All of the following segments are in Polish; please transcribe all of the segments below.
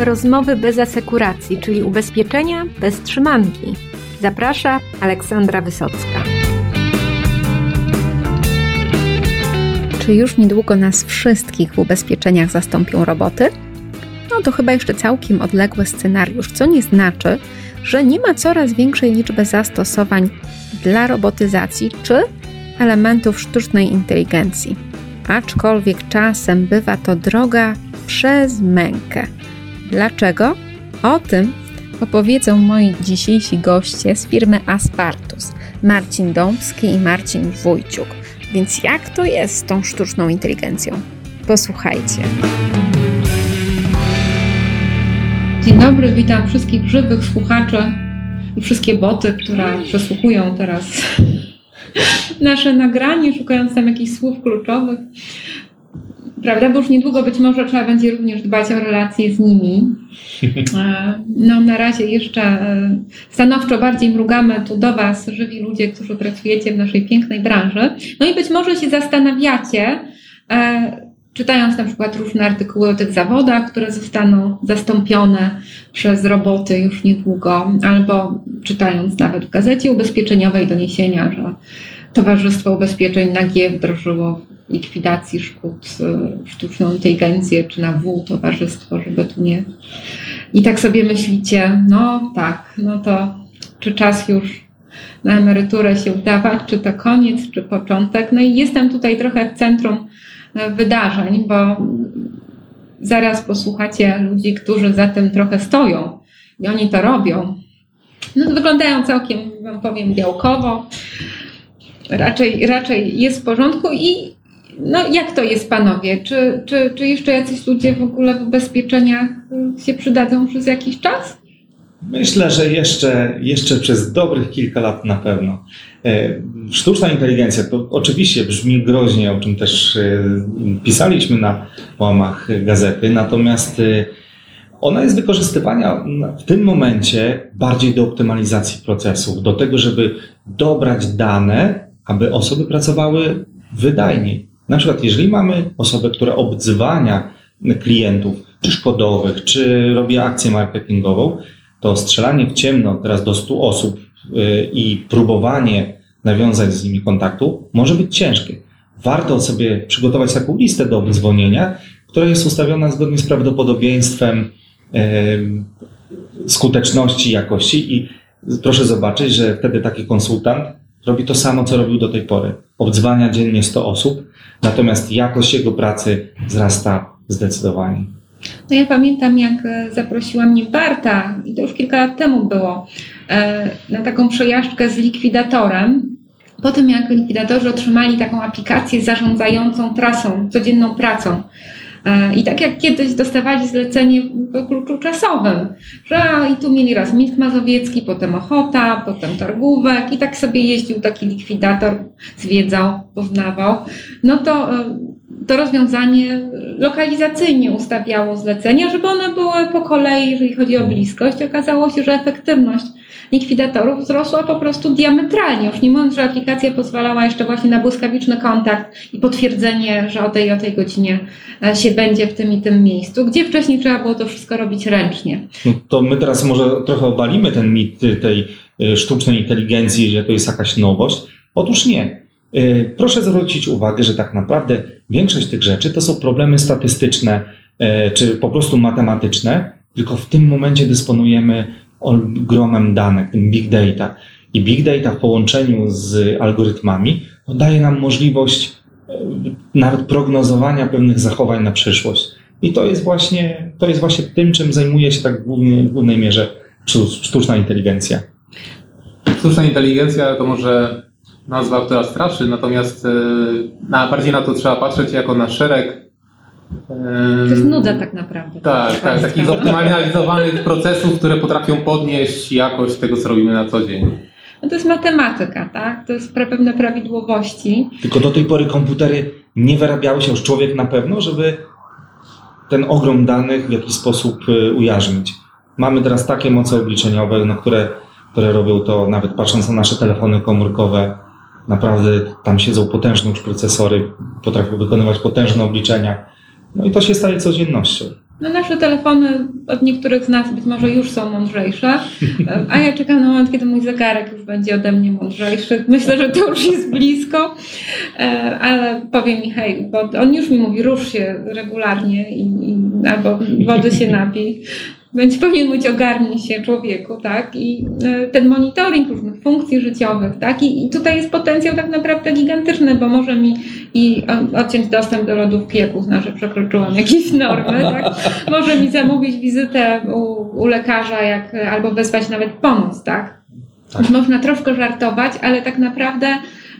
Rozmowy bez asekuracji, czyli ubezpieczenia bez trzymanki. Zaprasza Aleksandra Wysocka. Czy już niedługo nas wszystkich w ubezpieczeniach zastąpią roboty? No to chyba jeszcze całkiem odległy scenariusz, co nie znaczy, że nie ma coraz większej liczby zastosowań dla robotyzacji czy elementów sztucznej inteligencji. Aczkolwiek czasem bywa to droga przez mękę. Dlaczego? O tym opowiedzą moi dzisiejsi goście z firmy Aspartus, Marcin Dąbski i Marcin Wójciuk. Więc jak to jest z tą sztuczną inteligencją? Posłuchajcie. Dzień dobry, witam wszystkich żywych słuchaczy i wszystkie boty, które przesłuchują teraz nasze nagranie, szukając tam jakichś słów kluczowych. Prawda, bo już niedługo być może trzeba będzie również dbać o relacje z nimi. E, no na razie jeszcze e, stanowczo bardziej mrugamy tu do Was, żywi ludzie, którzy pracujecie w naszej pięknej branży. No i być może się zastanawiacie, e, czytając na przykład różne artykuły o tych zawodach, które zostaną zastąpione przez roboty już niedługo, albo czytając nawet w gazecie ubezpieczeniowej doniesienia, że Towarzystwo Ubezpieczeń na G wdrożyło likwidacji szkód y, sztuczną inteligencję, czy na W towarzystwo, żeby tu nie. I tak sobie myślicie, no tak, no to czy czas już na emeryturę się udawać, czy to koniec, czy początek. No i jestem tutaj trochę w centrum E, wydarzeń, bo zaraz posłuchacie ludzi, którzy za tym trochę stoją i oni to robią. No, wyglądają całkiem, wam powiem, białkowo. Raczej, raczej jest w porządku i no, jak to jest, panowie? Czy, czy, czy jeszcze jacyś ludzie w ogóle w ubezpieczeniach się przydadzą przez jakiś czas? Myślę, że jeszcze, jeszcze przez dobrych kilka lat na pewno. E, sztuczna inteligencja to oczywiście brzmi groźnie, o czym też e, pisaliśmy na łamach gazety, natomiast e, ona jest wykorzystywana w tym momencie bardziej do optymalizacji procesów, do tego, żeby dobrać dane, aby osoby pracowały wydajniej. Na przykład, jeżeli mamy osobę, która obdzwania klientów, czy szkodowych, czy robi akcję marketingową, to strzelanie w ciemno teraz do 100 osób y, i próbowanie nawiązać z nimi kontaktu może być ciężkie. Warto sobie przygotować taką listę do obdzwonienia, która jest ustawiona zgodnie z prawdopodobieństwem y, skuteczności, jakości i proszę zobaczyć, że wtedy taki konsultant robi to samo, co robił do tej pory. Obdzwania dziennie 100 osób, natomiast jakość jego pracy wzrasta zdecydowanie. No ja pamiętam, jak e, zaprosiła mnie Barta, i to już kilka lat temu było, e, na taką przejażdżkę z likwidatorem. Po tym, jak likwidatorzy otrzymali taką aplikację zarządzającą trasą, codzienną pracą. E, I tak jak kiedyś dostawali zlecenie w kluczu czasowym, że i tu mieli raz Misk Mazowiecki, potem Ochota, potem Targówek i tak sobie jeździł taki likwidator, zwiedzał, poznawał, no to to rozwiązanie lokalizacyjnie ustawiało zlecenia, żeby one były po kolei, jeżeli chodzi o bliskość. Okazało się, że efektywność likwidatorów wzrosła po prostu diametralnie. Już nie mówiąc, że aplikacja pozwalała jeszcze właśnie na błyskawiczny kontakt i potwierdzenie, że o tej o tej godzinie e, się będzie w tym i tym miejscu, gdzie wcześniej trzeba było to wszystko robić ręcznie. No to my teraz może trochę obalimy ten mit tej e, sztucznej inteligencji, że to jest jakaś nowość. Otóż nie. E, proszę zwrócić uwagę, że tak naprawdę większość tych rzeczy to są problemy statystyczne czy po prostu matematyczne, tylko w tym momencie dysponujemy ogromem danych, tym big data. I big data w połączeniu z algorytmami no, daje nam możliwość e, nawet prognozowania pewnych zachowań na przyszłość. I to jest właśnie, to jest właśnie tym, czym zajmuje się tak w głównej, w głównej mierze sztuczna inteligencja. Sztuczna inteligencja to może nazwa, która straszy, natomiast e, na, bardziej na to trzeba patrzeć jako na szereg to jest nuda tak naprawdę. Tak, tak, takich zoptymalizowanych procesów, które potrafią podnieść jakość tego, co robimy na co dzień. No to jest matematyka, tak? To jest pewne prawidłowości. Tylko do tej pory komputery nie wyrabiały się już człowiek na pewno, żeby ten ogrom danych w jakiś sposób y, ujarzmić. Mamy teraz takie moce obliczeniowe, no, które, które robią to, nawet patrząc na nasze telefony komórkowe, naprawdę tam siedzą potężne już procesory, potrafią wykonywać potężne obliczenia no i to się staje codziennością. No nasze telefony od niektórych z nas być może już są mądrzejsze, a ja czekam na moment, kiedy mój zegarek już będzie ode mnie mądrzejszy. Myślę, że to już jest blisko, e, ale powie mi hej, bo on już mi mówi rusz się regularnie i, i, albo wody się napij. Więc powinien mówić ogarnij się człowieku, tak? I e, ten monitoring różnych funkcji życiowych, tak? I, I tutaj jest potencjał tak naprawdę gigantyczny, bo może mi i o- odciąć dostęp do lodówki, jak uzna, że przekroczyłam jakieś normy, tak? Może mi zamówić wizytę u, u lekarza, jak, albo wezwać nawet pomoc, tak? Tak. Można troszkę żartować, ale tak naprawdę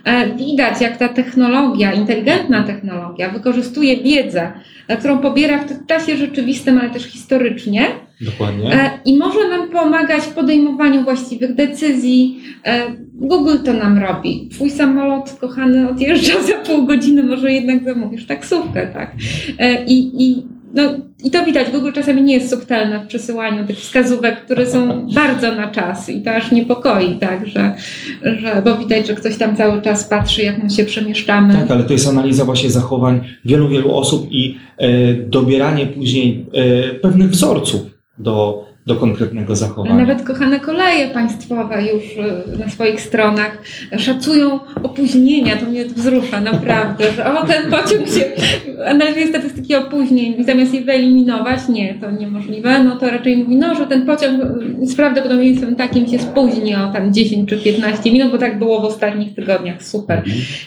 e, widać, jak ta technologia, inteligentna technologia wykorzystuje wiedzę, e, którą pobiera w czasie rzeczywistym, ale też historycznie, Dokładnie. E, I może nam pomagać w podejmowaniu właściwych decyzji. E, Google to nam robi. Twój samolot, kochany, odjeżdża za pół godziny, może jednak zamówisz taksówkę, tak? E, I, i, no, I to widać, Google czasami nie jest subtelne w przesyłaniu tych wskazówek, które są bardzo na czas i to aż niepokoi, tak? Że, że, bo widać, że ktoś tam cały czas patrzy, jak my się przemieszczamy. Tak, ale to jest analiza właśnie zachowań wielu, wielu osób i e, dobieranie później e, pewnych wzorców do, do konkretnego zachowania. Nawet kochane koleje państwowe już y, na swoich stronach szacują opóźnienia. To mnie wzrusza naprawdę, że o ten pociąg się analizuje statystyki opóźnień i zamiast je wyeliminować, nie, to niemożliwe, no to raczej mówi, no, że ten pociąg y, z prawdopodobieństwem takim się spóźni o tam 10 czy 15 minut, bo tak było w ostatnich tygodniach. Super.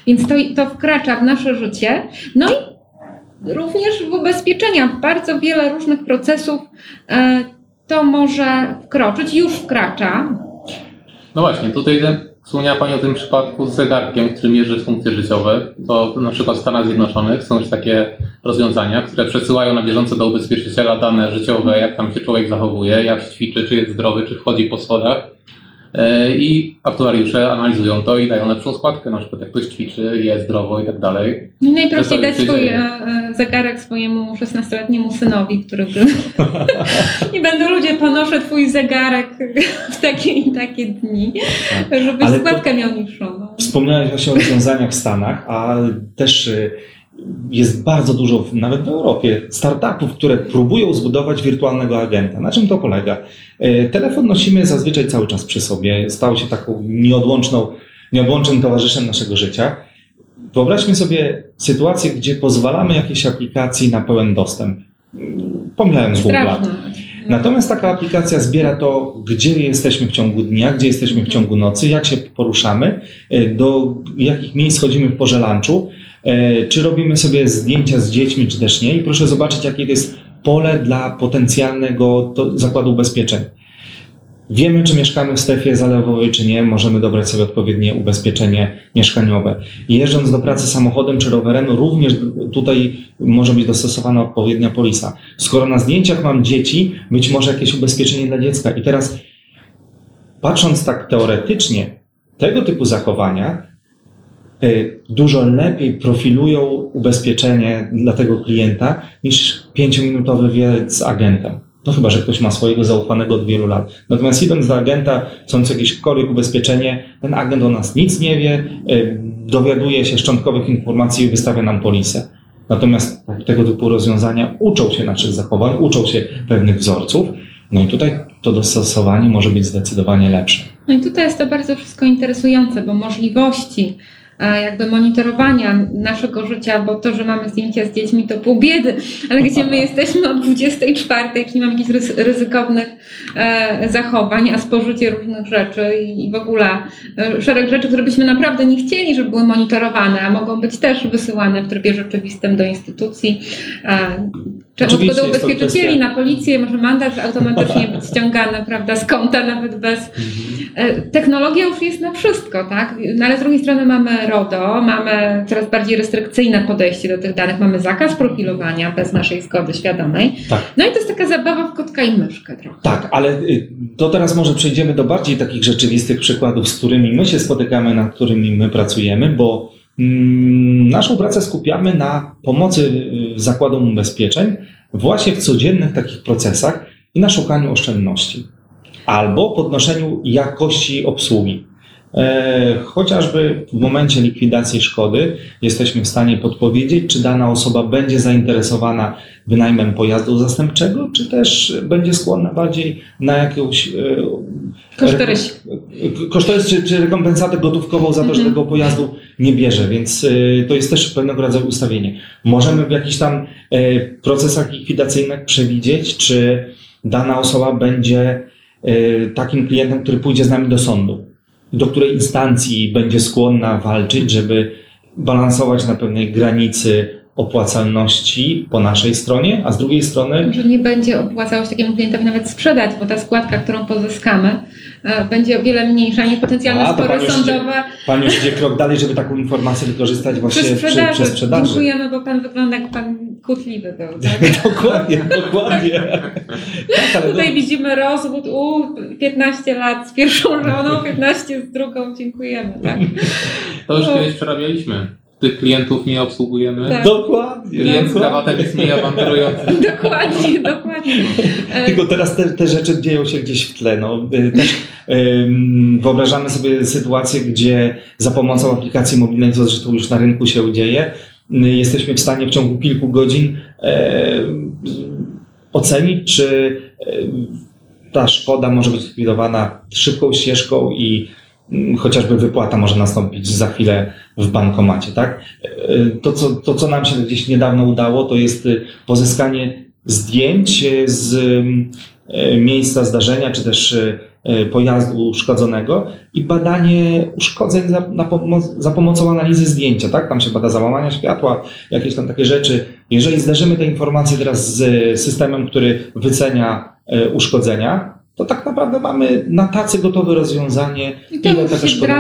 Więc to, to wkracza w nasze życie. No i również w ubezpieczenia bardzo wiele różnych procesów e, to może wkroczyć, już wkracza. No właśnie, tutaj wspomniała Pani o tym przypadku z zegarkiem, który mierzy funkcje życiowe. To na przykład w Stanach Zjednoczonych są już takie rozwiązania, które przesyłają na bieżąco do ubezpieczyciela dane życiowe, jak tam się człowiek zachowuje, jak ćwiczy, czy jest zdrowy, czy wchodzi po schodach. E, I aktuariusze analizują to i dają lepszą składkę, na przykład jak ktoś ćwiczy, je zdrowo i tak dalej. No i najprościej dać swój e, e, zegarek swojemu 16-letniemu synowi, który by... I będą ludzie, ponoszę twój zegarek w takie i takie dni, żebyś Tak. Ale to- składkę miał niższą. No. Wspomniałeś właśnie o rozwiązaniach w Stanach, a też y, jest bardzo dużo, nawet w Europie, startupów, które próbują zbudować wirtualnego agenta. Na czym to polega? Y, Telefon nosimy zazwyczaj cały czas przy sobie. Stał się taką nieodłączną, nieodłącznym towarzyszem naszego życia. Wyobraźmy sobie sytuację, gdzie pozwalamy jakiejś aplikacji na pełen dostęp. Pomijając Google. Natomiast taka aplikacja zbiera to, gdzie jesteśmy w ciągu dnia, gdzie jesteśmy w ciągu nocy, jak się poruszamy, e, do jakich miejsc chodzimy w porze lunchu, e, czy robimy sobie zdjęcia z dziećmi, czy też nie. I proszę zobaczyć, jakie to jest pole dla potencjalnego zakładu ubezpieczeń. Wiemy, czy mieszkamy w strefie zalewowej, czy nie, możemy dobrać sobie odpowiednie ubezpieczenie mieszkaniowe. Jeżdżąc do pracy samochodem czy rowerem, również tutaj może być dostosowana odpowiednia polisa. Skoro na zdjęciach mam dzieci, być może jakieś ubezpieczenie dla dziecka. I teraz, patrząc tak teoretycznie, tego typu zachowania dużo lepiej profilują ubezpieczenie dla tego klienta niż pięciominutowy wywiad z agentem. No chyba, że ktoś ma swojego zaufanego od wielu lat. Natomiast idąc do agenta, chcąc jakieś koryk ubezpieczenie, ten agent o nas nic nie wie, y, dowiaduje się szczątkowych informacji i wystawia nam polisę. Natomiast tego typu rozwiązania uczą się naszych zachowań, uczą się pewnych wzorców. No i tutaj to dostosowanie może być zdecydowanie lepsze. No i tutaj jest to bardzo wszystko interesujące, bo możliwości jakby monitorowania naszego życia, bo to, że mamy zdjęcia z dziećmi, to pół biedy, ale gdzie my jesteśmy o 24, czyli mamy jakichś ryzykownych e, zachowań, a spożycie różnych rzeczy i, w ogóle e, szereg rzeczy, które byśmy naprawdę nie chcieli, żeby były monitorowane, a mogą być też wysyłane w trybie rzeczywistym do instytucji. E, czy Oczywiście do ubezpieczycieli, na policję, może mandat automatycznie być ściągany, prawda, z konta nawet bez E, Technologia już jest na wszystko, tak? No ale z drugiej strony mamy RODO, mamy coraz bardziej restrykcyjne podejście do tych danych, mamy zakaz profilowania bez naszej zgody świadomej. Tak. No i to jest taka zabawa w kotka i myszkę trochę. Tak, ale y, to teraz może przejdziemy do bardziej takich rzeczywistych przykładów, z którymi my się spotykamy, nad którymi my pracujemy, bo mm, naszą pracę skupiamy na pomocy y, zakładom ubezpieczeń właśnie w codziennych takich procesach i na szukaniu oszczędności albo podnoszeniu jakości obsługi. E, chociażby w momencie likwidacji szkody jesteśmy w stanie podpowiedzieć, czy dana osoba będzie zainteresowana wynajmem pojazdu zastępczego, czy też będzie skłonna bardziej na jakąś e, Kosztorys. kosztorys czy, czy rekompensatę gotówkową za to, że Mhm. tego pojazdu nie bierze, więc to jest też pewnego rodzaju ustawienie. Możemy w jakichś tam procesach likwidacyjnych przewidzieć, czy dana osoba będzie takim klientem, który pójdzie z nami do sądu, do której instancji będzie skłonna walczyć, żeby balansować na pewnej granicy opłacalności po naszej stronie, a z drugiej strony Że nie będzie opłacało się takiemu klientowi nawet sprzedać, bo ta składka, którą pozyskamy, e, będzie o wiele mniejsza niż potencjalne A, spory sądowe Pan już idzie krok dalej, żeby taką informację wykorzystać właśnie przy przy, sprzedaży. przy sprzedaży. Dziękujemy, bo pan wygląda jak pan kłótliwy był. Tak? dokładnie, dokładnie. Tak, Tutaj widzimy rozwód, u 15 lat z pierwszą żoną, 15 z drugą, dziękujemy. Tak? To już kiedyś przerabialiśmy. Tych klientów nie obsługujemy. Tak. dokładnie. Klient z dokładnie. krawatem jest mniej awanturujący. Dokładnie, dokładnie. Tylko teraz te, te rzeczy dzieją się gdzieś w tle. No, y, też ym, wyobrażamy sobie sytuację, gdzie za pomocą aplikacji mobilnej, co zresztą już na rynku się dzieje, jesteśmy w stanie w ciągu kilku godzin e, ocenić, czy e, ta szkoda może być likwidowana szybką ścieżką i mm, chociażby wypłata może nastąpić za chwilę w bankomacie, tak? E, To co, to, co nam się gdzieś niedawno udało, to jest y, pozyskanie zdjęć z e, miejsca zdarzenia, czy też e, pojazdu uszkodzonego i badanie uszkodzeń za, na pomo- za pomocą analizy zdjęcia, tak? Tam się bada załamania światła, jakieś tam takie rzeczy. Jeżeli zderzymy te informacje teraz z systemem, który wycenia e, uszkodzenia, to tak naprawdę mamy na tacy gotowe rozwiązanie, I to ile taka szkoda.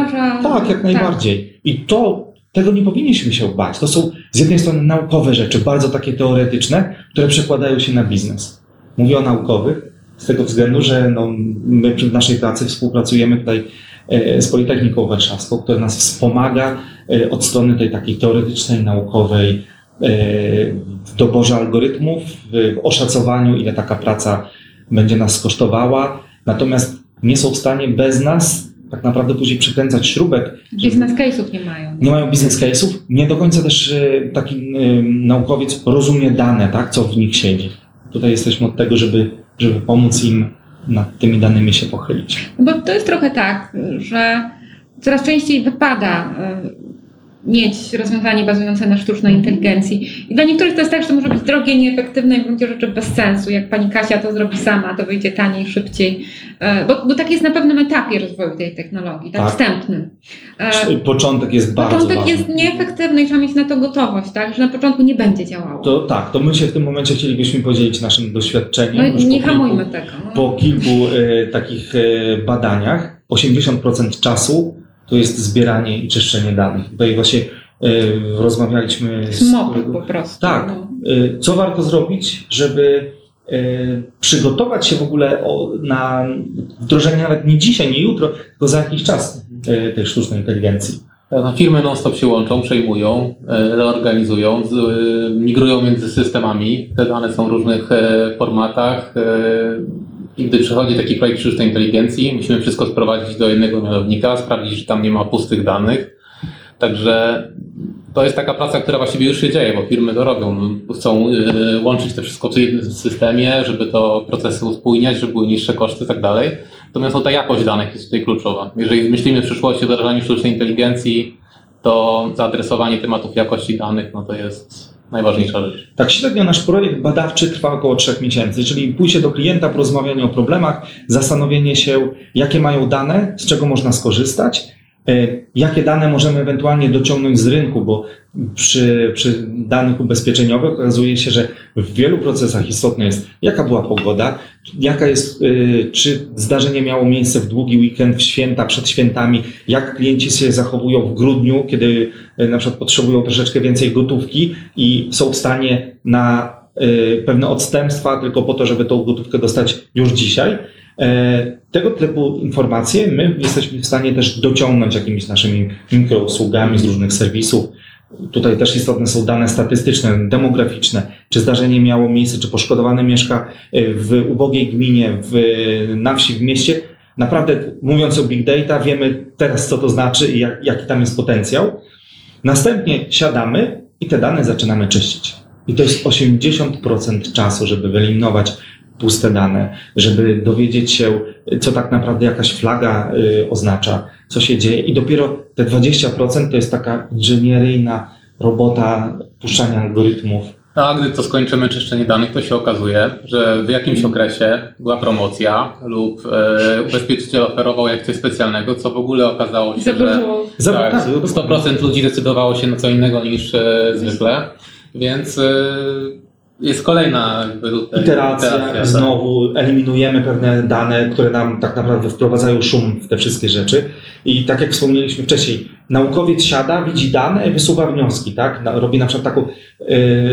Tak, jak najbardziej. I to, tego nie powinniśmy się bać. To są z jednej strony naukowe rzeczy, bardzo takie teoretyczne, które przekładają się na biznes. Mówię o naukowych, z tego względu, że no, my w naszej pracy współpracujemy tutaj e, z Politechniką Warszawską, która nas wspomaga e, od strony tej takiej teoretycznej, naukowej, e, w doborze algorytmów, w oszacowaniu, ile taka praca będzie nas kosztowała. Natomiast nie są w stanie bez nas tak naprawdę później przykręcać śrubek, Biznes case'ów nie mają. nie mają business case'ów, nie do końca też taki naukowiec rozumie dane, tak, co w nich siedzi. Tutaj jesteśmy od tego, żeby, żeby pomóc im nad tymi danymi się pochylić. Bo to jest trochę tak, że coraz częściej wypada y, mieć rozwiązanie bazujące na sztucznej inteligencji. I dla niektórych to jest tak, że to może być drogie, nieefektywne i w gruncie rzeczy bez sensu. Jak pani Kasia to zrobi sama, to wyjdzie taniej, szybciej. Y, Bo, bo tak jest na pewnym etapie rozwoju tej technologii, tak, Tak. wstępnym. Y, Początek jest bardzo Początek ważny. jest nieefektywny i trzeba mieć na to gotowość, tak, że na początku nie będzie działało. To tak, to my się w tym momencie chcielibyśmy podzielić naszym doświadczeniem. No nie po kilku- hamujmy tego. no. Po kilku e, takich e, badaniach 80% czasu to jest zbieranie i czyszczenie danych. Tutaj właśnie e, rozmawialiśmy z... Smok po prostu. Tak. no. Y, Co warto zrobić, żeby y, przygotować się w ogóle o, na wdrożenie nawet nie dzisiaj, nie jutro, tylko za jakiś czas y, tej sztucznej inteligencji? No, firmy non-stop się łączą, przejmują, reorganizują, migrują między systemami. Te dane są w różnych formatach. I gdy przychodzi taki projekt sztucznej inteligencji, musimy wszystko sprowadzić do jednego mianownika, sprawdzić, że tam nie ma pustych danych. Także to jest taka praca, która właściwie już się dzieje, bo firmy to robią. Chcą e, łączyć to wszystko w jednym systemie, żeby to procesy uspójniać, żeby były niższe koszty i tak dalej. Natomiast no, ta jakość danych jest tutaj kluczowa. Jeżeli myślimy w przyszłości o wdrażaniu sztucznej inteligencji, to zaadresowanie tematów jakości danych, no to jest najważniejsza rzecz. Tak średnio nasz projekt badawczy trwa około trzech miesięcy, czyli pójście do klienta, porozmawianie o problemach, zastanowienie się, jakie mają dane, z czego można skorzystać, jakie dane możemy ewentualnie dociągnąć z rynku, bo przy, przy danych ubezpieczeniowych okazuje się, że w wielu procesach istotne jest, jaka była pogoda, jaka jest, e, czy zdarzenie miało miejsce w długi weekend, w święta, przed świętami, jak klienci się zachowują w grudniu, kiedy e, na przykład potrzebują troszeczkę więcej gotówki i są w stanie na e, pewne odstępstwa tylko po to, żeby tą gotówkę dostać już dzisiaj. Tego typu informacje my jesteśmy w stanie też dociągnąć jakimiś naszymi mikrousługami z różnych serwisów. Tutaj też istotne są dane statystyczne, demograficzne, czy zdarzenie miało miejsce, czy poszkodowany mieszka e, w ubogiej gminie, w, na wsi, w mieście. naprawdę mówiąc o big data, wiemy teraz, co to znaczy i jak, jaki tam jest potencjał. Następnie siadamy i te dane zaczynamy czyścić. I to jest 80% czasu, żeby wyeliminować puste dane, żeby dowiedzieć się, co tak naprawdę jakaś flaga y, oznacza, co się dzieje. I dopiero te 20% to jest taka inżynieryjna robota puszczania algorytmów. No, a gdy to skończymy czyszczenie danych, to się okazuje, że w jakimś okresie była promocja lub e, ubezpieczyciel oferował jak coś specjalnego, co w ogóle okazało się, że Zabyło. Za- tak, tak, 100% ludzi decydowało się na co innego niż e, zwykle, więc e, jest kolejna jakby tutaj Iteracja, tak. znowu eliminujemy pewne dane, które nam tak naprawdę wprowadzają szum w te wszystkie rzeczy. I tak jak wspomnieliśmy wcześniej, naukowiec siada, widzi dane, wysuwa wnioski, tak? Robi na przykład taką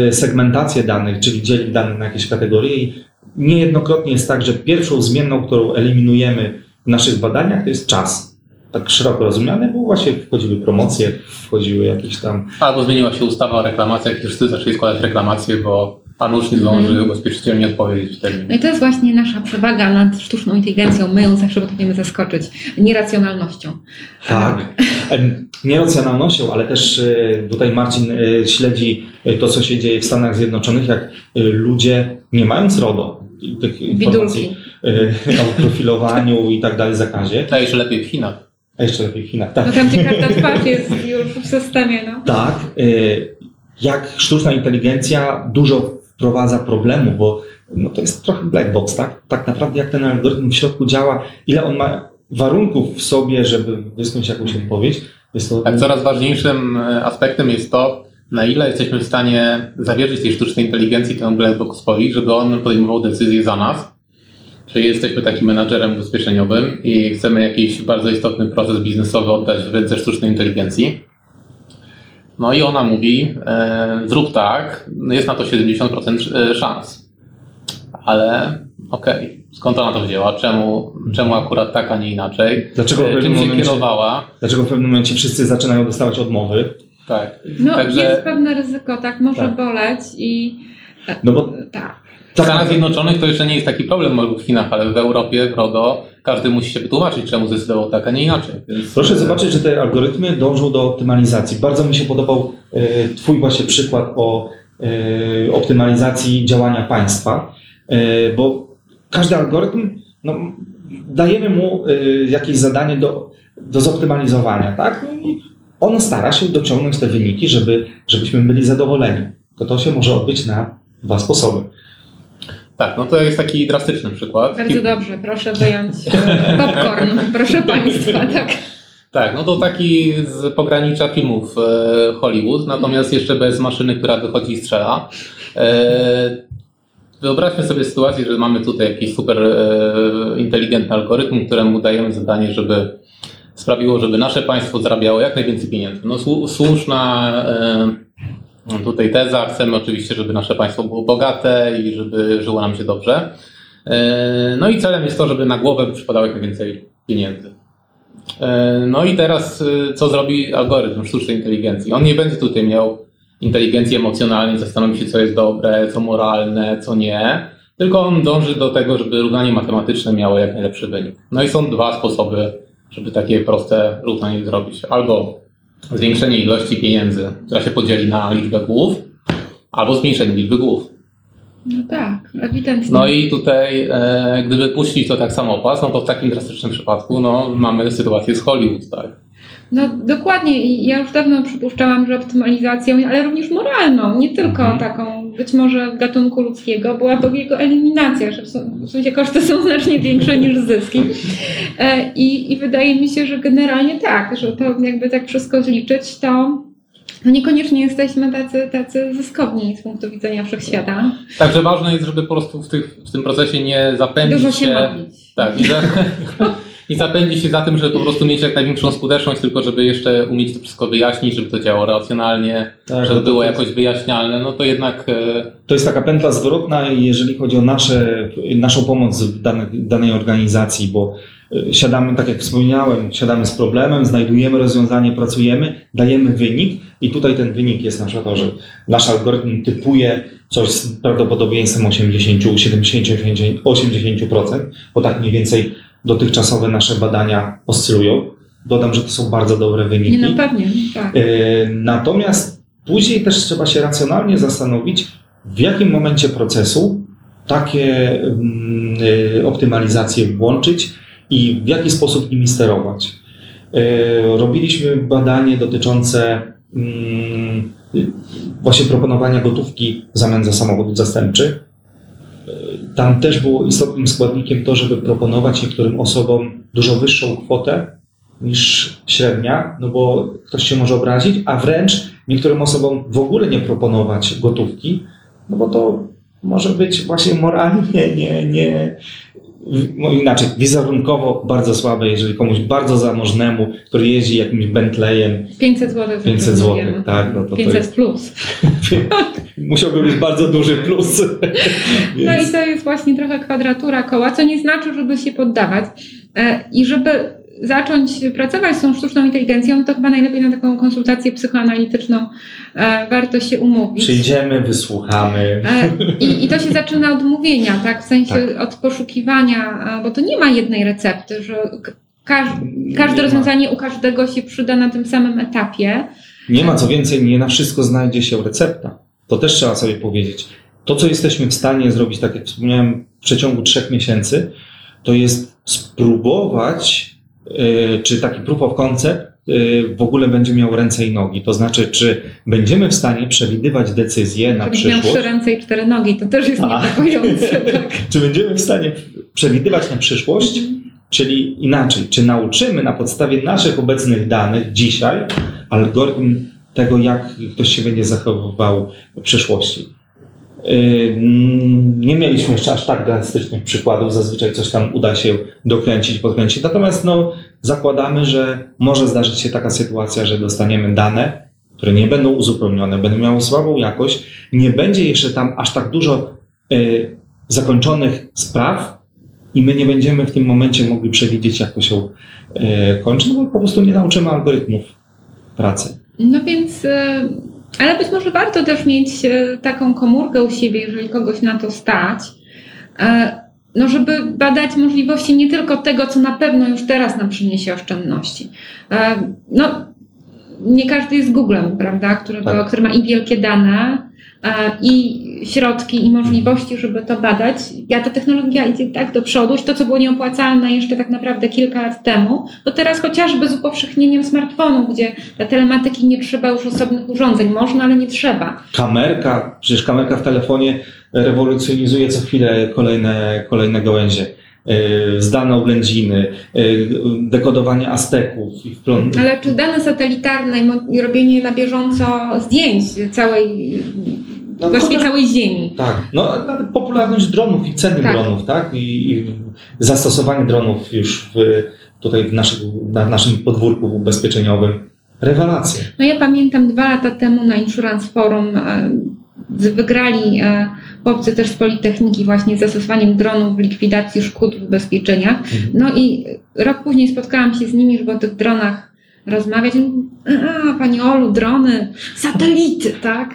y, segmentację danych, czyli dzieli dane na jakieś kategorie i niejednokrotnie jest tak, że pierwszą zmienną, którą eliminujemy w naszych badaniach, to jest czas. Tak szeroko rozumiany, bo właśnie wchodziły promocje, wchodziły jakieś tam Albo zmieniła się ustawa o reklamacjach i wszyscy zaczęli składać reklamacje, bo pan już nie zdąży Mhm. ubezpieczyciel nie odpowiedzieć w terminie. No i to jest właśnie nasza przewaga nad sztuczną inteligencją. My ją zawsze potrafimy zaskoczyć nieracjonalnością. Tak. Em, Nie ale też e, tutaj Marcin e, śledzi e, to, co się dzieje w Stanach Zjednoczonych, jak e, ludzie, nie mając RODO, tych informacji Bidulki. e, o profilowaniu i tak dalej, zakazie, To jeszcze lepiej w Chinach. a jeszcze lepiej w Chinach, tak. No tam gdzie każda twarz jest już w systemie, no. Tak, e, jak sztuczna inteligencja dużo wprowadza problemu, bo no to jest trochę black box, tak? Tak naprawdę jak ten algorytm w środku działa, ile on ma warunków w sobie, żeby wysnuć jakąś odpowiedź, to... Tak, coraz ważniejszym e, aspektem jest to, na ile jesteśmy w stanie zawierzyć tej sztucznej inteligencji temu black boxowi, żeby on podejmował decyzje za nas. Czyli jesteśmy takim menadżerem ubezpieczeniowym i chcemy jakiś bardzo istotny proces biznesowy oddać w ręce sztucznej inteligencji. No i ona mówi, e, zrób tak, jest na to 70% e, szans. Ale okej, skąd ona to wzięła? Czemu, czemu akurat tak, a nie inaczej? Dlaczego w E, pewnym Czym się momencie- kierowała? Dlaczego w pewnym momencie wszyscy zaczynają dostawać odmowy? Tak. No Także- jest pewne ryzyko, tak, może Tak. boleć i No bo tak. W Stanach Zjednoczonych to jeszcze nie jest taki problem, może w Chinach, ale w Europie, RODO, każdy musi się wytłumaczyć, czemu zdecydował tak, a nie inaczej. Więc, Proszę zobaczyć, że te algorytmy dążą do optymalizacji. Bardzo mi się podobał e, Twój właśnie przykład o e, optymalizacji działania państwa, e, bo każdy algorytm, no, dajemy mu jakieś zadanie do, do zoptymalizowania, tak? No i on stara się dociągnąć te wyniki, żeby, żebyśmy byli zadowoleni. To to się może odbyć na dwa sposoby. Tak, no to jest taki drastyczny przykład. Bardzo dobrze, proszę wyjąć popcorn, proszę Państwa, tak. Tak, no to taki z pogranicza filmów e, Hollywood, natomiast jeszcze bez maszyny, która wychodzi i strzela. E, wyobraźmy sobie sytuację, że mamy tutaj jakiś super e, inteligentny algorytm, któremu dajemy zadanie, żeby sprawiło, żeby nasze państwo zarabiało jak najwięcej pieniędzy. No słu- słuszna tutaj teza, chcemy oczywiście, żeby nasze państwo było bogate i żeby żyło nam się dobrze. E, no i celem jest to, żeby na głowę przypadało jak najwięcej pieniędzy. E, No i teraz e, co zrobi algorytm sztucznej inteligencji? On nie będzie tutaj miał inteligencji emocjonalnej, zastanowi się, co jest dobre, co moralne, co nie, tylko on dąży do tego, żeby równanie matematyczne miało jak najlepszy wynik. No i są dwa sposoby, żeby takie proste równanie zrobić. Albo zwiększenie ilości pieniędzy, która się podzieli na liczbę głów, albo zmniejszenie liczby głów. No tak, ewidentnie. No i tutaj, e, gdyby puścić to tak samopas, no to w takim drastycznym przypadku no, mamy sytuację z Hollywood, tak? No dokładnie i ja już dawno przypuszczałam, że optymalizacją, ale również moralną, nie tylko Mhm. taką być może gatunku ludzkiego, byłaby jego eliminacja, że w sen- w sensie koszty są znacznie większe niż zyski. E, I, I wydaje mi się, że generalnie tak, że to jakby tak wszystko zliczyć, to no niekoniecznie jesteśmy tacy, tacy zyskowni z punktu widzenia wszechświata. Także ważne jest, żeby po prostu w, tych, w tym procesie nie zapędzić Dużo się się. Tak, za, i zapędzić się za tym, żeby po prostu mieć jak największą skuteczność, tylko żeby jeszcze umieć to wszystko wyjaśnić, żeby to działało racjonalnie, Tak, żeby to- było jakoś wyjaśnialne, no to jednak e, To jest taka pętla zwrotna, jeżeli chodzi o nasze, naszą pomoc w danej, danej organizacji, bo y, siadamy, tak jak wspomniałem, siadamy z problemem, znajdujemy rozwiązanie, pracujemy, dajemy wynik i tutaj ten wynik jest na przykład to, że nasz algorytm typuje coś z prawdopodobieństwem 80, 70, 80%, bo tak mniej więcej dotychczasowe nasze badania oscylują. Dodam, że to są bardzo dobre wyniki. Nie, no pewnie, tak. E, Natomiast później też trzeba się racjonalnie zastanowić, w jakim momencie procesu takie mm, e, optymalizacje włączyć i w jaki sposób nimi sterować. E, Robiliśmy badanie dotyczące mm, właśnie proponowania gotówki w zamian za samochód zastępczy. Tam też było istotnym składnikiem to, żeby proponować niektórym osobom dużo wyższą kwotę niż średnia, no bo ktoś się może obrazić, a wręcz niektórym osobom w ogóle nie proponować gotówki, no bo to może być właśnie moralnie, nie, nie, no inaczej, wizerunkowo bardzo słabe, jeżeli komuś bardzo zamożnemu, który jeździ jakimś Bentleyem, 500 zł. 500 zł, tak, no to, to 500 jest, plus. musiałby być bardzo duży plus. No i to jest właśnie trochę kwadratura koła, co nie znaczy, żeby się poddawać. E, I żeby zacząć pracować z tą sztuczną inteligencją, to chyba najlepiej na taką konsultację psychoanalityczną e, warto się umówić. Przyjdziemy, wysłuchamy. E, I, I to się zaczyna od mówienia, tak? W sensie od poszukiwania, bo to nie ma jednej recepty, że każde rozwiązanie u każdego się przyda na tym samym etapie. Nie ma co więcej, nie na wszystko znajdzie się recepta. To też trzeba sobie powiedzieć. To, co jesteśmy w stanie zrobić, tak jak wspomniałem, w przeciągu trzech miesięcy, to jest spróbować, yy, czy taki proof of concept yy, w ogóle będzie miał ręce i nogi. To znaczy, czy będziemy w stanie przewidywać decyzje na Gdybyś miał przyszłość. trzy ręce i cztery nogi, to też jest A. niepokojące. Tak. Czy będziemy w stanie przewidywać na przyszłość? Czyli inaczej, czy nauczymy na podstawie naszych obecnych danych dzisiaj algorytm tego, jak ktoś się będzie zachowywał w przyszłości? Yy, Nie mieliśmy jeszcze aż tak drastycznych przykładów, zazwyczaj coś tam uda się dokręcić, podkręcić. Natomiast no, zakładamy, że może zdarzyć się taka sytuacja, że dostaniemy dane, które nie będą uzupełnione, będą miały słabą jakość, nie będzie jeszcze tam aż tak dużo yy, zakończonych spraw i my nie będziemy w tym momencie mogli przewidzieć, jak to się e, kończy, no bo po prostu nie nauczymy algorytmów pracy. No więc, e, ale być może warto też mieć e, taką komórkę u siebie, jeżeli kogoś na to stać, e, no żeby badać możliwości nie tylko tego, co na pewno już teraz nam przyniesie oszczędności. No, nie każdy jest Googlem, prawda, który, Tak. który ma i wielkie dane, i środki, i możliwości, żeby to badać. Ja ta technologia idzie tak do przodu, to, co było nieopłacalne jeszcze tak naprawdę kilka lat temu, to teraz chociażby z upowszechnieniem smartfonów, gdzie dla telematyki nie trzeba już osobnych urządzeń. Można, ale nie trzeba. Kamerka, przecież kamerka w telefonie rewolucjonizuje co chwilę kolejne, kolejne gałęzie. E, Zdane oględziny, e, dekodowanie azteków Ale czy dane satelitarne i robienie na bieżąco zdjęć całej, No, właściwie to- całej Ziemi? Tak, no nawet popularność dronów i ceny Tak. dronów, tak? I, I zastosowanie dronów już w, tutaj w naszych, na naszym podwórku ubezpieczeniowym. Rewelacje. No ja pamiętam dwa lata temu na Insurance Forum e, wygrali e, chłopcy też z Politechniki właśnie z zastosowaniem dronów w likwidacji szkód w ubezpieczeniach. No i rok później spotkałam się z nimi, żeby o tych dronach rozmawiać. A, Pani Olu, drony, satelity, tak?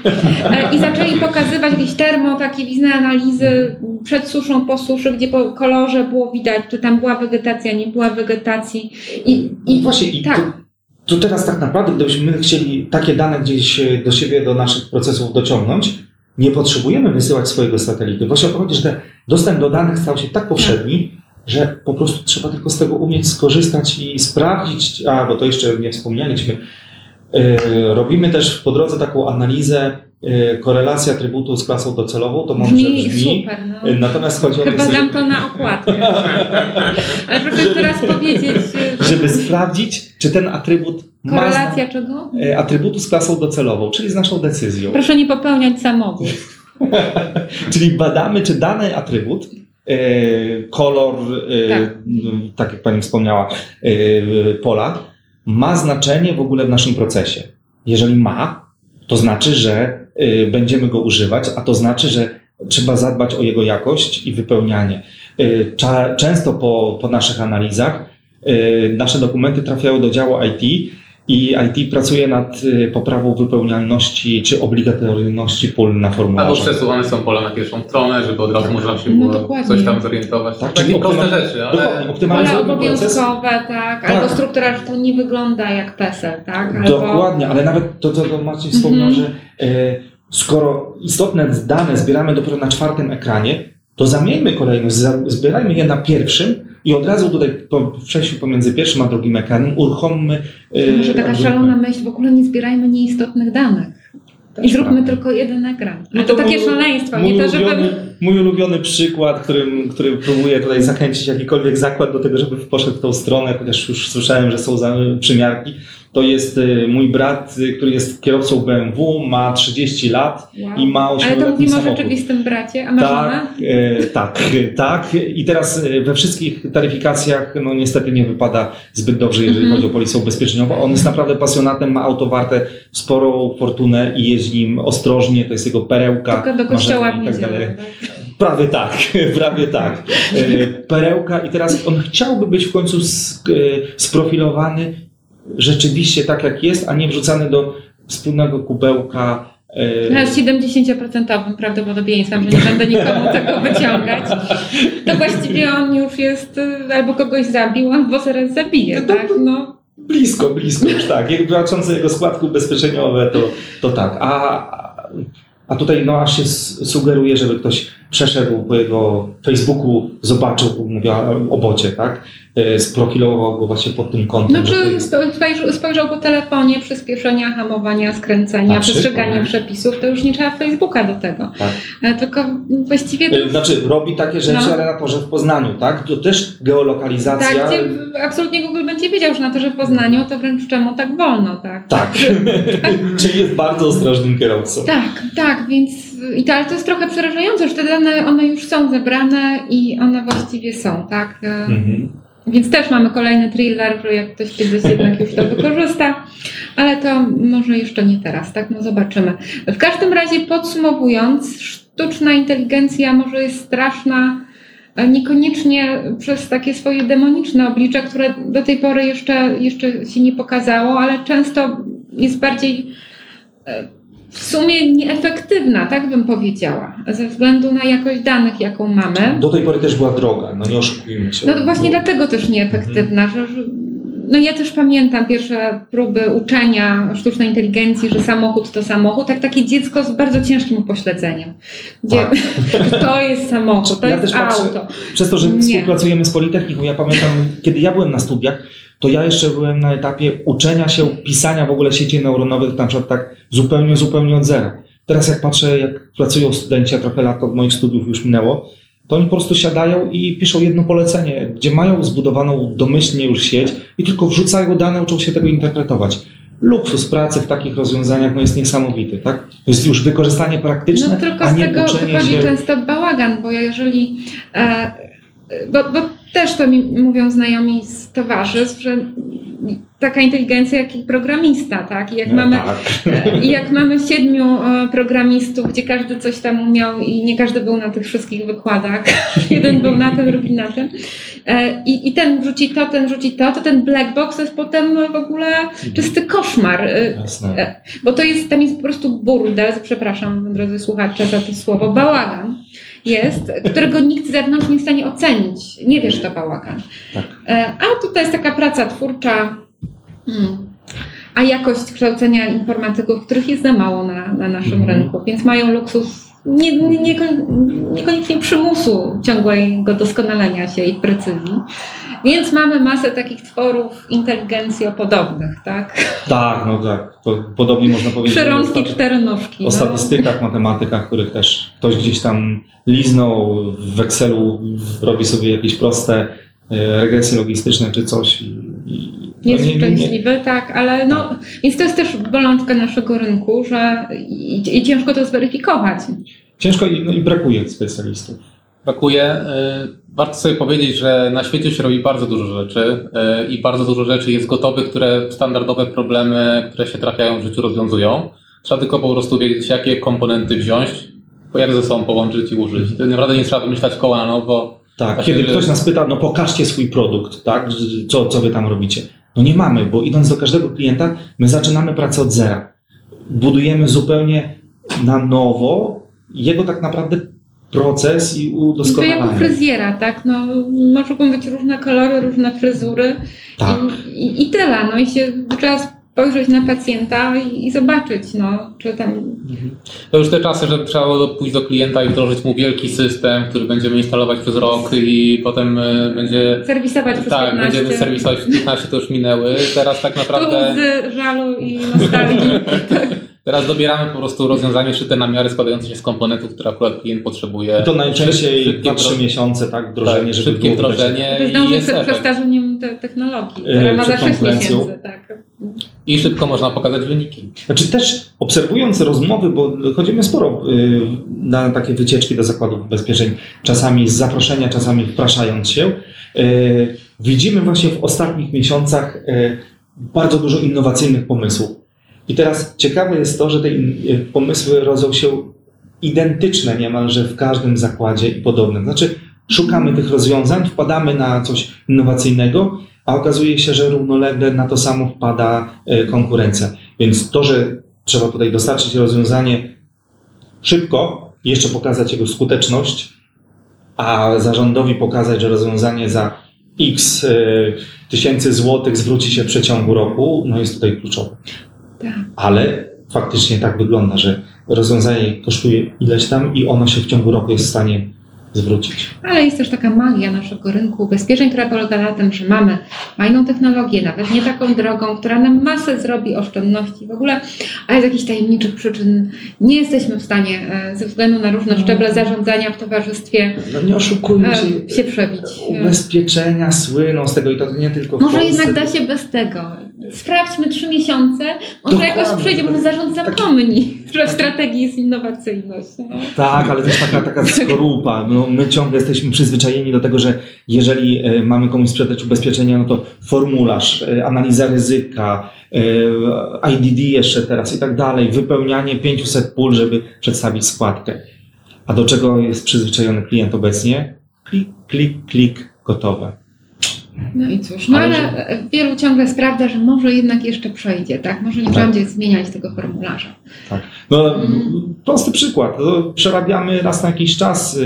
E, I zaczęli pokazywać jakieś termo, takie widzne analizy przed suszą, po suszy, gdzie po kolorze było widać, czy tam była wegetacja, nie była wegetacji. I, I i właśnie, i tak. to, to teraz tak naprawdę, gdybyśmy chcieli takie dane gdzieś e, do siebie, do naszych procesów dociągnąć, nie potrzebujemy wysyłać swojego satelity. Właśnie o to chodzi, że dostęp do danych stał się tak powszedni, że po prostu trzeba tylko z tego umieć skorzystać i sprawdzić, a bo to jeszcze nie wspomnieliśmy, e, robimy też po drodze taką analizę e, korelacji atrybutu z klasą docelową, to może brzmi, brzmi, super. No. e, natomiast chodzi o to, Chyba dam to na okładkę. Ale proszę teraz powiedzieć, żeby sprawdzić, czy ten atrybut ma korelacja czego? e, atrybutu z klasą docelową, czyli z naszą decyzją. Proszę nie popełniać samobójstw. Czyli badamy, czy dany atrybut, kolor, e, Tak. tak jak Pani wspomniała, e, pola, ma znaczenie w ogóle w naszym procesie. Jeżeli ma, to znaczy, że e, będziemy go używać, a to znaczy, że trzeba zadbać o jego jakość i wypełnianie. E, Często po, po naszych analizach e, nasze dokumenty trafiają do działu IT i IT pracuje nad y, poprawą wypełnialności czy obligatoryjności pól na Albo formularzach. przesuwane są pola na pierwszą stronę, żeby od razu można się No było dokładnie. coś tam zorientować. Tak, Takie czyli proste optyma- rzeczy, ale Pola obowiązkowe, tak, Tak. albo struktura, że to nie wygląda jak PESEL, tak? Albo... Dokładnie, ale nawet to, co Marcin wspomniał, Mhm. że e, skoro istotne dane zbieramy dopiero na czwartym ekranie, to zamieńmy kolejność, zbierajmy je na pierwszym i od razu tutaj po przejściu pomiędzy pierwszym a drugim ekranem uruchommy. e, Może taka algorytmy. szalona myśl, w ogóle nie zbierajmy nieistotnych danych. I Też zróbmy prawda. tylko jeden ekran. No to, to takie mój- szaleństwo, Mój nie to, żeby... ulubiony, mój ulubiony przykład, którym, który próbuje tutaj zachęcić jakikolwiek zakład do tego, żeby poszedł w tą stronę, chociaż już słyszałem, że są za, przymiarki, to jest y, mój brat, y, który jest kierowcą BMW, ma 30 lat Wow. i ma Ale to 8-letni mówimy o samochód. rzeczywistym bracie, a ma żonę? Tak, e, tak, tak. I teraz e, we wszystkich taryfikacjach, no niestety nie wypada zbyt dobrze, jeżeli Mhm. chodzi o polisę ubezpieczeniową. On jest naprawdę pasjonatem, ma auto warte sporą fortunę i jeździ nim ostrożnie, to jest jego perełka. Tylko do kościoła i tak dalej. niedzielę. tak? Prawie tak, prawie tak. E, Perełka i teraz on chciałby być w końcu e, sprofilowany rzeczywiście tak jak jest, a nie wrzucany do wspólnego kubełka. e, No, z 70% prawdopodobieństwem, że nie będę nikomu tego wyciągać, to właściwie on już jest y, albo kogoś zabił, albo zaraz zabije, No tak? No, Blisko, blisko już tak. Jak patrząc na jego składki ubezpieczeniowe, to, to tak. A, a tutaj no aż się sugeruje, żeby ktoś przeszedł po jego Facebooku, zobaczył, mówię o bocie, tak? E, Sprofilował go właśnie pod tym kątem. no że to czy spojrzał, po telefonie, przyspieszenia, hamowania, skręcenia, przestrzegania przepisów, to już nie trzeba Facebooka do tego. Tak. E, Tylko właściwie to E, Znaczy, robi takie rzeczy, No. ale na torze w Poznaniu, tak? To też geolokalizacja. tak, gdzie absolutnie Google będzie wiedział, że na to, że w Poznaniu, to wręcz czemu tak wolno, tak? Tak. Czyli jest bardzo ostrożnym kierowcą. Tak, tak, więc i to, ale to jest trochę przerażające, że te dane one już są zebrane i one właściwie są, tak? Mhm. Więc też mamy kolejny thriller, że jak ktoś kiedyś jednak już to wykorzysta, ale to może jeszcze nie teraz, tak? No zobaczymy. W każdym razie podsumowując, sztuczna inteligencja może jest straszna, e, niekoniecznie przez takie swoje demoniczne oblicze, które do tej pory jeszcze, jeszcze się nie pokazało, ale często jest bardziej e, w sumie nieefektywna, tak bym powiedziała, ze względu na jakość danych, jaką mamy. Do tej pory też była droga, no nie oszukujmy się. No właśnie Było- dlatego też nieefektywna, że, że no ja też pamiętam pierwsze próby uczenia sztucznej inteligencji, że samochód to samochód, tak takie dziecko z bardzo ciężkim upośledzeniem, gdzie Tak. to jest samochód, to Ja jest też patrzę- auto. Przez to, że Nie. współpracujemy z Politechniką, ja pamiętam, kiedy ja byłem na studiach, to ja jeszcze byłem na etapie uczenia się pisania w ogóle sieci neuronowych, na przykład tak zupełnie, zupełnie od zera. Teraz jak patrzę, jak pracują studenci, a trochę lat od moich studiów już minęło, to oni po prostu siadają i piszą jedno polecenie, gdzie mają zbudowaną domyślnie już sieć i tylko wrzucają dane, uczą się tego interpretować. Luksus pracy w takich rozwiązaniach no jest niesamowity, tak? To jest już wykorzystanie praktyczne, No tylko a z nie tego uczenie się... często bałagan, bo jeżeli. E, bo, bo też to mi mówią znajomi z towarzystw, że taka inteligencja jak i programista, tak? I jak No, mamy tak. I jak mamy siedmiu e, programistów, gdzie każdy coś tam umiał i nie każdy był na tych wszystkich wykładach, jeden był na tym, drugi na tym, e, i, i ten wrzuci to, ten wrzuci to, to ten black box jest potem w ogóle czysty koszmar. e, Jasne. Bo to jest, tam jest po prostu burdel, przepraszam drodzy słuchacze za to słowo, bałagan jest, którego nikt z zewnątrz nie jest w stanie ocenić. Nie wiesz, to bałagan. Tak. E, A tutaj jest taka praca twórcza, hmm. a jakość kształcenia informatyków, których jest za mało na, na naszym Mhm. rynku, więc mają luksus nie, nie, nie, niekoniecznie przymusu ciągłego doskonalenia się i precyzji. Więc mamy masę takich tworów inteligencjopodobnych, tak? Tak, no tak. Podobnie można powiedzieć. Staty- czteronóżki. O statystykach, matematykach, których też ktoś gdzieś tam liznął w Excelu, robi sobie jakieś proste e, regresje logistyczne czy coś. Jest nie- szczęśliwy, tak, ale no, więc to jest też bolączka naszego rynku, że i, i ciężko to zweryfikować. Ciężko i, no i brakuje specjalistów. brakuje. Y, Warto sobie powiedzieć, że na świecie się robi bardzo dużo rzeczy y, i bardzo dużo rzeczy jest gotowych, które standardowe problemy, które się trafiają w życiu rozwiązują. Trzeba tylko po prostu wiedzieć, jakie komponenty wziąć, jak ze sobą połączyć i użyć. To naprawdę nie trzeba wymyślać koła na nowo. Tak, kiedy ktoś nas pyta, no pokażcie swój produkt, tak? Co, co wy tam robicie? No nie mamy, bo idąc do każdego klienta, my zaczynamy pracę od zera. Budujemy zupełnie na nowo jego tak naprawdę proces i To udoskonalanie. jak u fryzjera, tak? No, mogą być różne kolory, różne fryzury Tak. i, i, i tyle. No i się trzeba spojrzeć na pacjenta i, i zobaczyć, no, czy tam To już te czasy, że trzeba było pójść do klienta i wdrożyć mu wielki system, który będziemy instalować przez rok i potem e, będzie... serwisować przez Tak, 15. będziemy serwisować 15, to już minęły. Teraz tak naprawdę... Łzy, żalu i nostalgii. Teraz dobieramy po prostu rozwiązanie szyte na miarę składające się z komponentów, które akurat klient potrzebuje. I to najczęściej Szybkie 2-3 wdro- miesiące, tak? Wdrożenie, tak, żeby szybkie było wdrożenie i zdążyć jest przed te technologii, Yy, która ma za przed 6 konkurencją. miesięcy. Tak. I szybko można pokazać wyniki. Znaczy też obserwując rozmowy, bo chodzimy sporo y, na takie wycieczki do zakładów ubezpieczeń, czasami z zaproszenia, czasami wpraszając się, y, widzimy właśnie w ostatnich miesiącach y, bardzo dużo innowacyjnych pomysłów. I teraz ciekawe jest to, że te y, pomysły rodzą się identyczne niemalże w każdym zakładzie i podobnym. Znaczy szukamy tych rozwiązań, wpadamy na coś innowacyjnego, a okazuje się, że równolegle na to samo wpada y, konkurencja. Więc to, że trzeba tutaj dostarczyć rozwiązanie szybko, jeszcze pokazać jego skuteczność, a zarządowi pokazać, że rozwiązanie za x y, tysięcy złotych zwróci się w przeciągu roku, no jest tutaj kluczowe. Tak. Ale faktycznie tak wygląda, że rozwiązanie kosztuje ileś tam i ono się w ciągu roku jest w stanie zwrócić. Ale jest też taka magia naszego rynku ubezpieczeń, która polega na tym, że mamy fajną technologię, nawet nie taką drogą, która nam masę zrobi oszczędności w ogóle, ale z jakichś tajemniczych przyczyn nie jesteśmy w stanie e, ze względu na różne szczeble zarządzania w towarzystwie No nie oszukujmy e, się. się przebić. Ubezpieczenia słyną z tego i to nie tylko w Może Polsce. jednak da się bez tego. Sprawdźmy trzy miesiące, może Dokładnie. jakoś przejdzie, może zarząd Tak. zapomni, że w strategii jest innowacyjność. No. Tak, ale też taka, taka skorupa. No, my ciągle jesteśmy przyzwyczajeni do tego, że jeżeli e, mamy komuś sprzedać ubezpieczenia, no to formularz, e, analiza ryzyka, e, IDD jeszcze teraz i tak dalej, wypełnianie 500 pól, żeby przedstawić składkę. A do czego jest przyzwyczajony klient obecnie? Klik, klik, klik, gotowe. No i cóż, no Ale wielu ciągle sprawdza, że może jednak jeszcze przejdzie, tak? Może nie Tak. będzie zmieniać tego formularza. Tak. No, Mm. prosty przykład. Przerabiamy raz na jakiś czas,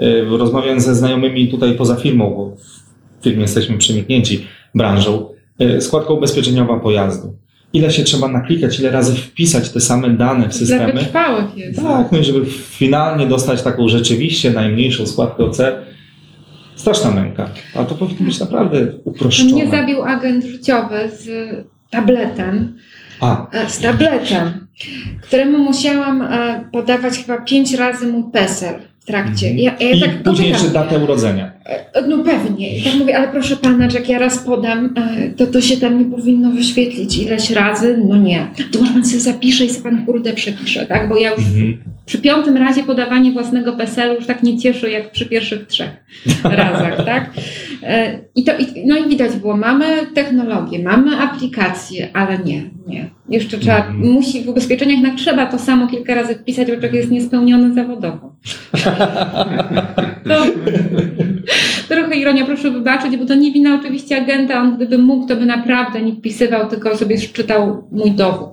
y, rozmawiając ze znajomymi tutaj poza firmą, bo w firmie jesteśmy przeniknięci branżą, y, składka ubezpieczeniowa pojazdu. Ile się trzeba naklikać, ile razy wpisać te same dane w Dla systemy. wytrwałych jest. Tak, no i żeby finalnie dostać taką rzeczywiście najmniejszą składkę OC, straszna męka. A to powinno być naprawdę Mnie uproszczone. zabił agent życiowy z tabletem, A, e, z tabletem, któremu musiałam e, podawać chyba pięć razy mój PESEL w trakcie. Mhm. Ja, ja i tak później jeszcze datę urodzenia. E, No pewnie. I tak mówię, ale proszę pana, że jak ja raz podam, e, to to się tam nie powinno wyświetlić ileś razy. No nie. To może pan sobie zapisze i sobie pan kurde przepisze, tak? Bo ja już Mhm. przy piątym razie podawanie własnego PESEL-u już tak nie cieszy jak przy pierwszych trzech razach, tak? E, I to, no i widać było, mamy technologię, mamy aplikację, ale nie, nie. Jeszcze trzeba, Mhm. musi w ubezpieczeniach jednak trzeba to samo kilka razy wpisać, bo człowiek jest niespełniony zawodowo. To, trochę ironia, proszę wybaczyć, bo to nie wina oczywiście agenta, on gdyby mógł, to by naprawdę nie wpisywał, tylko sobie szczytał mój dowód.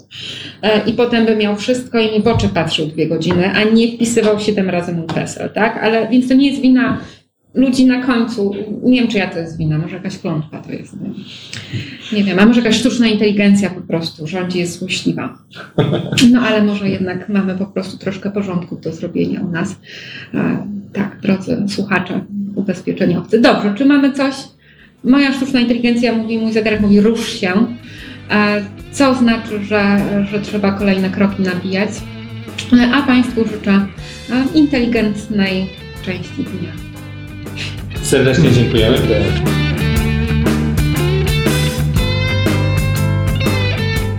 E, I potem by miał wszystko i mi w oczy patrzył dwie godziny, a nie wpisywał siedem razy mój PESEL, tak? Ale więc to nie jest wina ludzi na końcu. Nie wiem, czy ja to jest wina, może jakaś klątwa to jest. Nie, nie wiem, a może jakaś sztuczna inteligencja po prostu rządzi, jest złośliwa. No ale może jednak mamy po prostu troszkę porządku do zrobienia u nas. E, tak, drodzy słuchacze, ubezpieczeniowcy. Dobrze, czy mamy coś? Moja sztuczna inteligencja mówi, mój zegarek mówi rusz się, e, co znaczy, że, że trzeba kolejne kroki nabijać. E, A Państwu życzę inteligentnej części dnia. Serdecznie dziękujemy.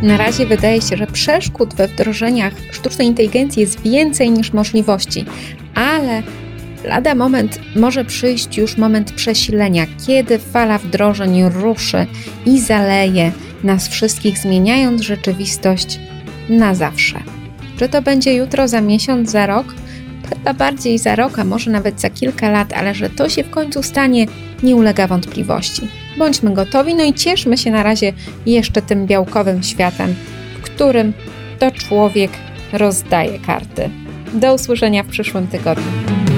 Na razie wydaje się, że przeszkód we wdrożeniach sztucznej inteligencji jest więcej niż możliwości, ale lada moment może przyjść już moment przesilenia, kiedy fala wdrożeń ruszy i zaleje nas wszystkich, zmieniając rzeczywistość na zawsze. Czy to będzie jutro, za miesiąc, za rok? Chyba bardziej za rok, a może nawet za kilka lat, ale że to się w końcu stanie, nie ulega wątpliwości. bądźmy gotowi, no i cieszmy się na razie jeszcze tym białkowym światem, w którym to człowiek rozdaje karty. Do usłyszenia w przyszłym tygodniu.